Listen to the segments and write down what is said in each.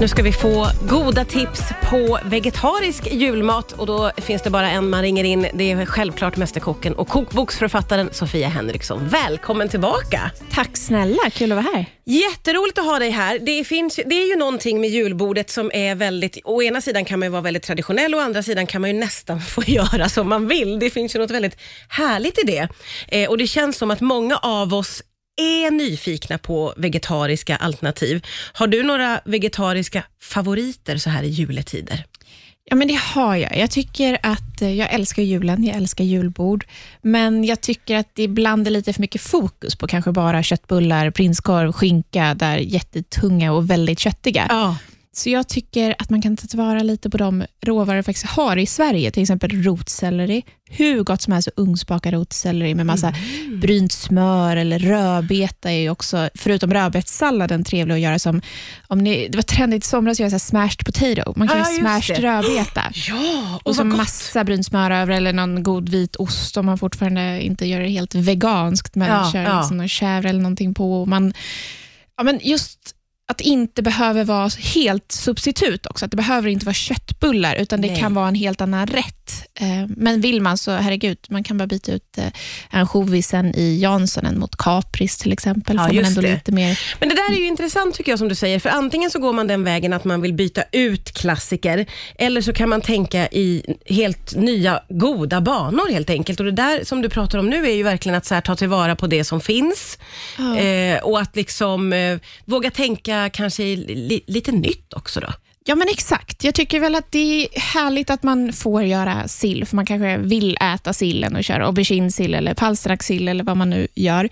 Nu ska vi få goda tips på vegetarisk julmat och då finns det bara en man ringer in. Det är självklart Mästerkocken och kokboksförfattaren Sofia Henriksson. Välkommen tillbaka! Tack snälla, kul att vara här. Jätteroligt att ha dig här. Det, finns, det är ju någonting med julbordet som är väldigt, å ena sidan kan man vara väldigt traditionell och å andra sidan kan man ju nästan få göra som man vill. Det finns ju något väldigt härligt i det. Eh, och det känns som att många av oss är nyfikna på vegetariska alternativ. Har du några vegetariska favoriter så här i juletider? Ja, men det har jag. Jag tycker att eh, jag älskar julen, jag älskar julbord, men jag tycker att det ibland är lite för mycket fokus på kanske bara köttbullar, prinskorv, skinka, där jättetunga och väldigt köttiga. Ja. Så jag tycker att man kan ta tillvara lite på de råvaror vi faktiskt har i Sverige, till exempel rotselleri. Hur gott som helst att ugnsbaka rotselleri med massa Mm. brynt smör eller rödbeta är ju också, förutom rödbetssalladen, trevlig att göra som, om ni, det var trendigt i somras att göra så smashed potato. Man kan Ja, göra smashed det. rödbeta. Ja, och, Och så massa brynt smör över eller någon god vit ost om man fortfarande inte gör det helt veganskt, men Ja, kör ja. liksom någon chèvre eller någonting på. Man, ja, men just att det inte behöver vara helt substitut också. Att det behöver inte vara köttbullar, utan det Nej. kan vara en helt annan rätt. Eh, Men vill man så, herregud, man kan bara byta ut eh, ansjovisen i Janssonen mot kapris till exempel. Ja, man ändå det. lite mer... Men det där är ju intressant tycker jag som du säger, för antingen så går man den vägen att man vill byta ut klassiker, eller så kan man tänka i helt nya goda banor helt enkelt. Och det där som du pratar om nu är ju verkligen att så här, ta tillvara på det som finns Ja. eh, och att liksom eh, våga tänka kanske li, lite nytt också då. Ja, men exakt. Jag tycker väl att det är härligt att man får göra sill, för man kanske vill äta sillen och köra auberginesill eller palsternacksill eller vad man nu gör.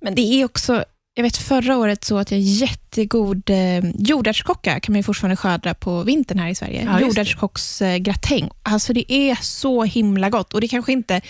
Men det är också, jag vet förra året så att jag jättegod eh, jordärtskocka kan man ju fortfarande skörda på vintern här i Sverige. Ja. Jordärtskocksgratäng. Alltså det är så himla gott och det kanske inte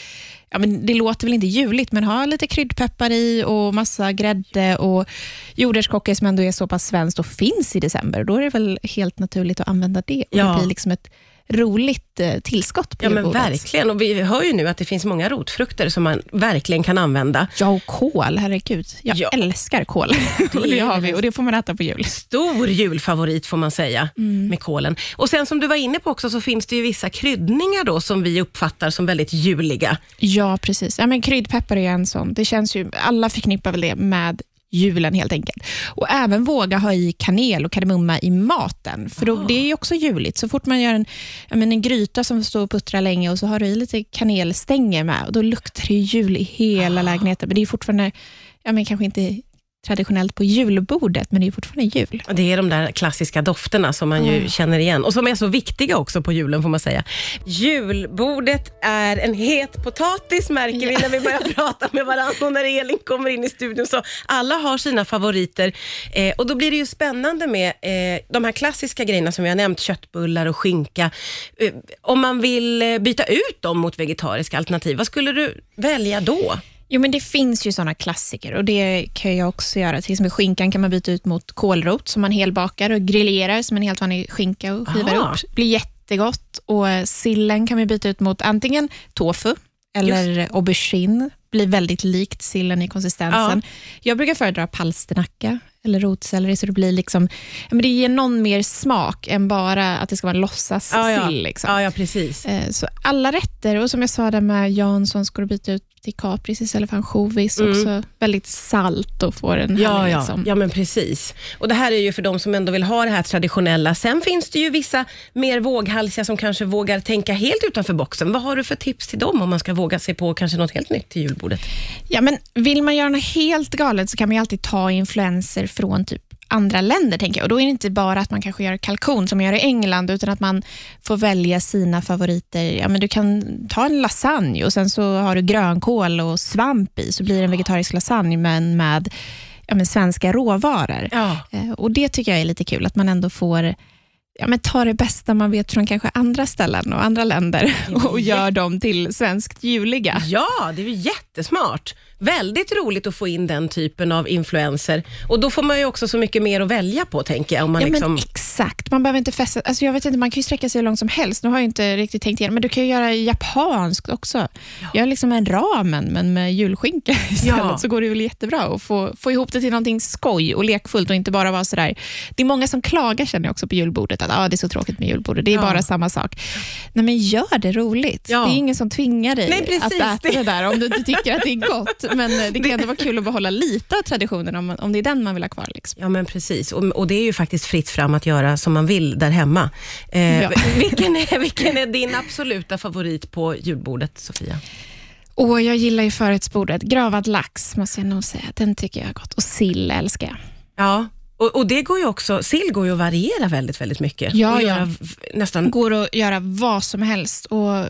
Ja, men det låter väl inte juligt, men ha lite kryddpeppar i och massa grädde och jordärtskockor som ändå är så pass svenskt och finns i december. Då är det väl helt naturligt att använda det och Ja. det blir liksom ett roligt eh, tillskott på Ja men verkligen, och vi hör ju nu att det finns många rotfrukter som man verkligen kan använda. Ja, och kål, herregud. Jag Ja. älskar kål. och det har vi och det får man äta på jul. Stor julfavorit får man säga med kålen. Och sen som du var inne på också så finns det ju vissa kryddningar då som vi uppfattar som väldigt juliga. Ja, precis. Ja, men kryddpeppar är en sån. Det känns ju, alla förknippar väl det med julen helt enkelt. Och även våga ha i kanel och kardemumma i maten, för då, det är ju också juligt. Så fort man gör en, men en gryta som får stå och puttra länge och så har du i lite kanelstänger med, och då luktar det ju jul i hela lägenheten. Men det är fortfarande, ja, men kanske inte traditionellt på julbordet, men det är fortfarande jul. Det är de där klassiska dofterna som man ju känner igen och som är så viktiga också på julen får man säga. Julbordet är en het potatis märker vi när vi börjar prata med varandra och när Elin kommer in i studion. Så alla har sina favoriter eh, och då blir det ju spännande med eh, de här klassiska grejerna som vi har nämnt, köttbullar och skinka. Eh, om man vill eh, byta ut dem mot vegetariska alternativ, vad skulle du välja då? Jo, men det finns ju såna klassiker och det kan jag också göra. Till exempel skinkan kan man byta ut mot kålrot som man helbakar och grillerar som en helt vanlig skinka och skivar Aha. upp. blir jättegott. Och eh, sillen kan man byta ut mot antingen tofu eller aubergine. blir väldigt likt sillen i konsistensen. Jag brukar föredra palsternacka eller rotselleri, så det blir liksom, men det ger någon mer smak än bara att det ska vara en låtsassill. Ja, ja. Liksom. Ja, ja precis. Eh, Så alla rätter, och som jag sa där med Janssons, går att byta ut till kapris istället för ansjovis. Mm. Också väldigt salt och får en Ja, ja. liksom. ja, men precis. Och Det här är ju för de som ändå vill ha det här traditionella. Sen finns det ju vissa mer våghalsiga som kanske vågar tänka helt utanför boxen. Vad har du för tips till dem om man ska våga sig på kanske något helt nytt till julbordet? Ja, men vill man göra något helt galet så kan man alltid ta influenser från typ andra länder, tänker jag. Och Då är det inte bara att man kanske gör kalkon som man gör i England, utan att man får välja sina favoriter. Ja, men du kan ta en lasagne och sen så har du grönkål och svamp i, så blir det en vegetarisk lasagne, men med ja, men svenska råvaror. Ja. Eh, Och Det tycker jag är lite kul, att man ändå får ja, men ta det bästa man vet från kanske andra ställen och andra länder och gör dem till svenskt juliga. Ja, det är ju jättesmart. väldigt roligt att få in den typen av influenser. Och då får man ju också så mycket mer att välja på, tänker jag. Om man Ja, liksom... men exakt. Man behöver inte fästa... Alltså jag vet inte, man kan ju sträcka sig hur långt som helst. Nu har jag inte riktigt tänkt igenom, men du kan ju göra japanskt också. Gör liksom en ramen, men med julskinka istället, Ja. så går det väl jättebra att få, få ihop det till någonting skoj och lekfullt och inte bara vara sådär. Det är många som klagar, känner jag också, på julbordet, att ah, det är så tråkigt med julbordet. Det är Ja. bara samma sak. Nej, men gör det roligt. Ja. Det är ingen som tvingar dig Nej, precis. att äta Det- det där om du inte tycker att det är gott. Men eh, det kan ändå vara kul att behålla lite av traditionen om, om det är den man vill ha kvar. Liksom. Ja, men precis. Och, och det är ju faktiskt fritt fram att göra som man vill där hemma. Eh, Ja. vilken, är, vilken är din absoluta favorit på julbordet, Sofia? Och jag gillar ju förrättsbordet. Gravad lax måste jag nog säga. Den tycker jag är gott. Och sill älskar jag. Ja, och, och det går ju också, sill går ju att variera väldigt, väldigt mycket. Ja, ja. göra nästan Går att göra vad som helst och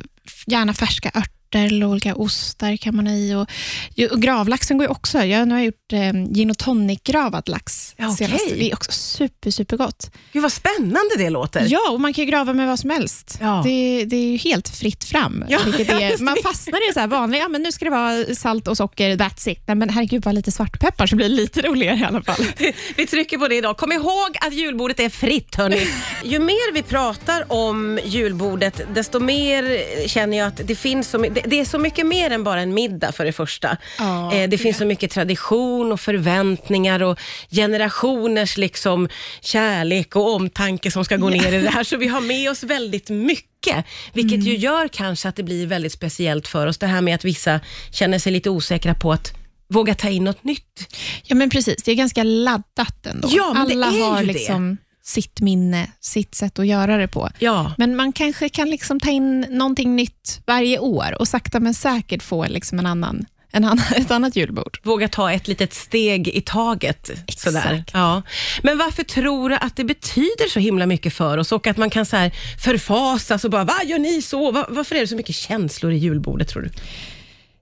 gärna färska örter eller olika ostar kan man ha i. Och, och gravlaxen går ju också. Jag, nu har gjort eh, gin och tonic gravad lax Ja, senast. Det är också super, super gott. Gud vad spännande det låter. Ja, och man kan ju grava med vad som helst. Ja. Det, det är ju helt fritt fram. Ja, är, man fastnar i så här vanliga, ja, men nu ska det vara salt och socker, that's it. Nej, men herregud, bara lite svartpeppar så blir det lite roligare i alla fall. Vi trycker på det idag. Kom ihåg att julbordet är fritt hörni. Ju mer vi pratar om julbordet, desto mer känner jag att det finns så, my- det, det är så mycket mer än bara en middag för det första. Ja, eh, det finns så mycket tradition och förväntningar och generationers liksom kärlek och omtanke som ska gå ner i det här. Så vi har med oss väldigt mycket, vilket ju gör kanske att det blir väldigt speciellt för oss. Det här med att vissa känner sig lite osäkra på att våga ta in något nytt. Ja, men precis. Det är ganska laddat ändå. Ja, men det Alla är har ju det. Sitt minne, sitt sätt att göra det på. Ja. Men man kanske kan liksom ta in någonting nytt varje år och sakta men säkert få liksom en annan, en annan, ett annat julbord. Våga ta ett litet steg i taget. Sådär. Ja. Men varför tror du att det betyder så himla mycket för oss och att man kan så här förfasas och bara, vad gör ni så? Va- Varför är det så mycket känslor i julbordet tror du?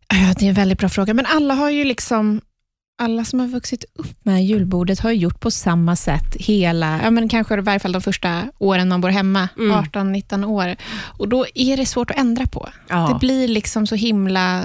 Ja, det är en väldigt bra fråga, men alla har ju liksom alla som har vuxit upp med julbordet har gjort på samma sätt hela, ja men kanske i varje fall de första åren man bor hemma, Mm. 18-19 år. Och då är det svårt att ändra på. Ja. Det blir liksom så himla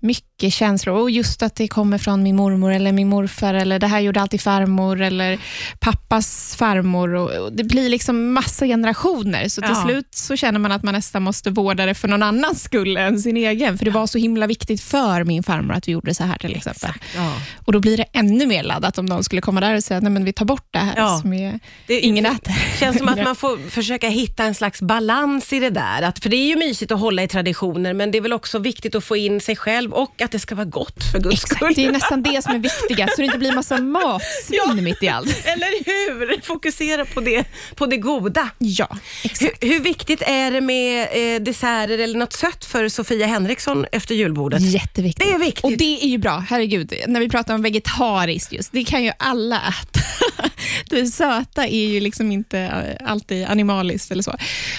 mycket känslor. Och just att det kommer från min mormor eller min morfar, eller det här gjorde alltid farmor, eller pappas farmor. Och och det blir liksom massa generationer, så till Ja. slut så känner man att man nästan måste vårda det för någon annans skull än sin egen. För det var så himla viktigt för min farmor att vi gjorde så här till exempel. Ja. Och då blir det ännu mer laddat om någon skulle komma där och säga, nej men vi tar bort det här Ja. som är, Det ingen äter. känns som att man får försöka hitta en slags balans i det där. Att, för det är ju mysigt att hålla i traditioner, men det är väl också viktigt att få in sig själv och att det ska vara gott för guds skull. Exakt, det är nästan det som är viktigast, så det inte blir massa matsvinn Ja. mitt i allt. Eller hur? Fokusera på det, på det goda. Ja, exakt. Hur, hur viktigt är det med eh, desserter eller något sött för Sofia Henriksson efter julbordet? Jätteviktigt. Det är viktigt. Och det är ju bra, herregud. När vi pratar om vegetariskt just, det kan ju alla äta. Det söta är ju liksom inte alltid animaliskt eller så.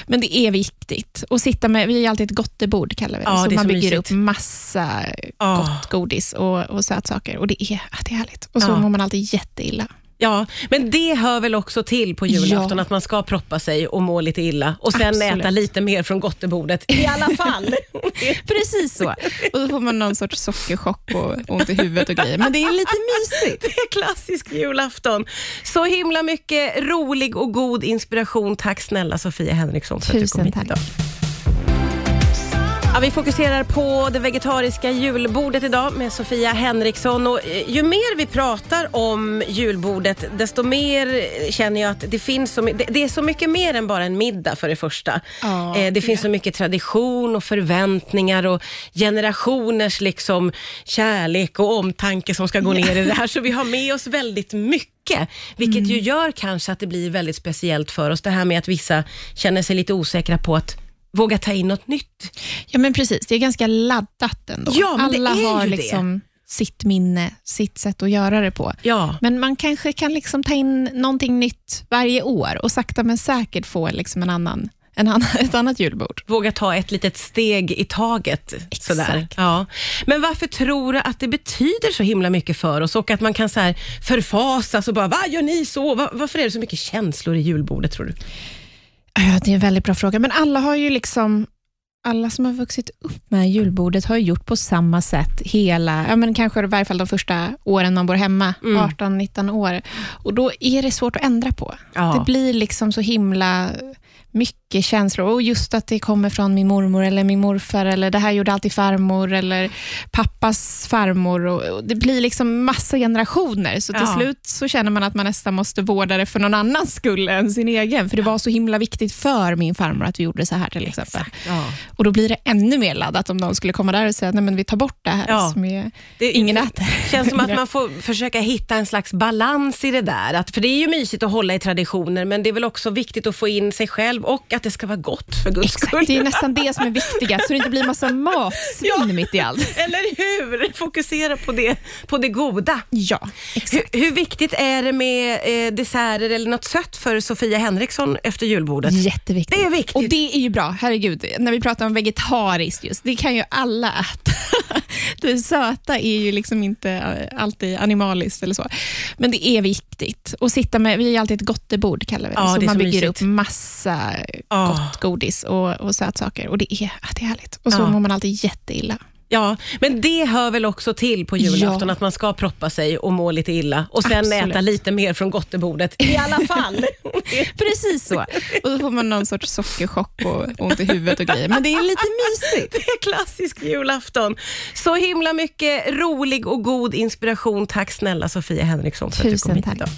Men det är viktigt. Och sitta med, vi har ju alltid ett gottebord kallar vi det. Ja, så det man bygger mysigt. upp massa Ja. gott godis och, och sötsaker. Och det är, ja, det är härligt. Och så Ja. mår man alltid jätteilla. Ja, men det hör väl också till på julafton Ja. att man ska proppa sig och må lite illa och sen Absolut. äta lite mer från gottebordet i alla fall. Precis så. Och då får man någon sorts sockerchock och ont i huvudet och grejer. Men det är lite mysigt. Det är klassisk julafton. Så himla mycket rolig och god inspiration. Tack snälla Sofia Henriksson för att du kom Tusen hit tack. Ja, vi fokuserar på det vegetariska julbordet idag med Sofia Henriksson. Och eh, ju mer vi pratar om julbordet, desto mer eh, känner jag att det finns så, det, det är så mycket mer än bara en middag för det första. Ja, Eh, det finns så mycket tradition och förväntningar och generationers liksom kärlek och omtanke som ska gå ner i det här. Så vi har med oss väldigt mycket, vilket ju gör kanske att det blir väldigt speciellt för oss. Det här med att vissa känner sig lite osäkra på att våga ta in något nytt. Ja, men precis. Det är ganska laddat ändå. Ja, Alla har ju det. liksom sitt minne, sitt sätt att göra det på. Ja, Men man kanske kan liksom ta in någonting nytt varje år och sakta men säkert få liksom en annan, en annan, ett annat julbord. våga ta ett litet steg i taget. Sådär. Ja. Men varför tror du att det betyder så himla mycket för oss och att man kan så här förfasas och bara, vad gör ni så? Va- Varför är det så mycket känslor i julbordet tror du? Ja, det är en väldigt bra fråga, men alla har ju liksom alla som har vuxit upp med julbordet har gjort på samma sätt hela, ja, men kanske i varje fall de första åren man bor hemma, Mm. 18-19 år. Och Då är det svårt att ändra på. Ja. Det blir liksom så himla mycket känslor. Och just att det kommer från min mormor eller min morfar, eller det här gjorde alltid farmor, eller pappas farmor. Och och det blir liksom massa generationer, så till Ja. slut så känner man att man nästan måste vårda det för någon annans skull än sin egen. För det var så himla viktigt för min farmor att vi gjorde så här till exempel. Ja. Och Då blir det ännu mer laddat om någon skulle komma där och säga nej men vi tar bort det här Ja. som är, Det- ingen äter. känns som att man får försöka hitta en slags balans i det där. Att, för det är ju mysigt att hålla i traditioner, men det är väl också viktigt att få in sig själv och att det ska vara gott för guds skull. Exakt, det är nästan det som är viktigast, så det inte blir massa matsvinn Ja. mitt i allt. Eller hur? Fokusera på det, på det goda. Ja, Hur, exakt. hur viktigt är det med eh, desserter eller något sött för Sofia Henriksson efter julbordet? Jätteviktigt. Det är viktigt. Och det är ju bra, herregud. När vi pratar om vegetariskt just, det kan ju alla äta. Det söta är ju liksom inte alltid animaliskt eller så. Men det är viktigt. Och sitta med, vi är alltid ett gottebord kallar vi det. Ja, så det man så bygger mysigt. upp massa gott godis och, och sötsaker. Och det är, det är härligt. Och så Ja. mår man alltid jätteilla. Ja, men det hör väl också till på julafton Ja. att man ska proppa sig och må lite illa och sen Absolut. äta lite mer från gottebordet i alla fall. Precis så. Och då får man någon sorts sockerchock och ont i huvudet och grejer. Men det är lite mysigt. Det är klassisk julafton. Så himla mycket rolig och god inspiration. Tack snälla Sofia Henriksson för att du Tusen kom hit tack. idag.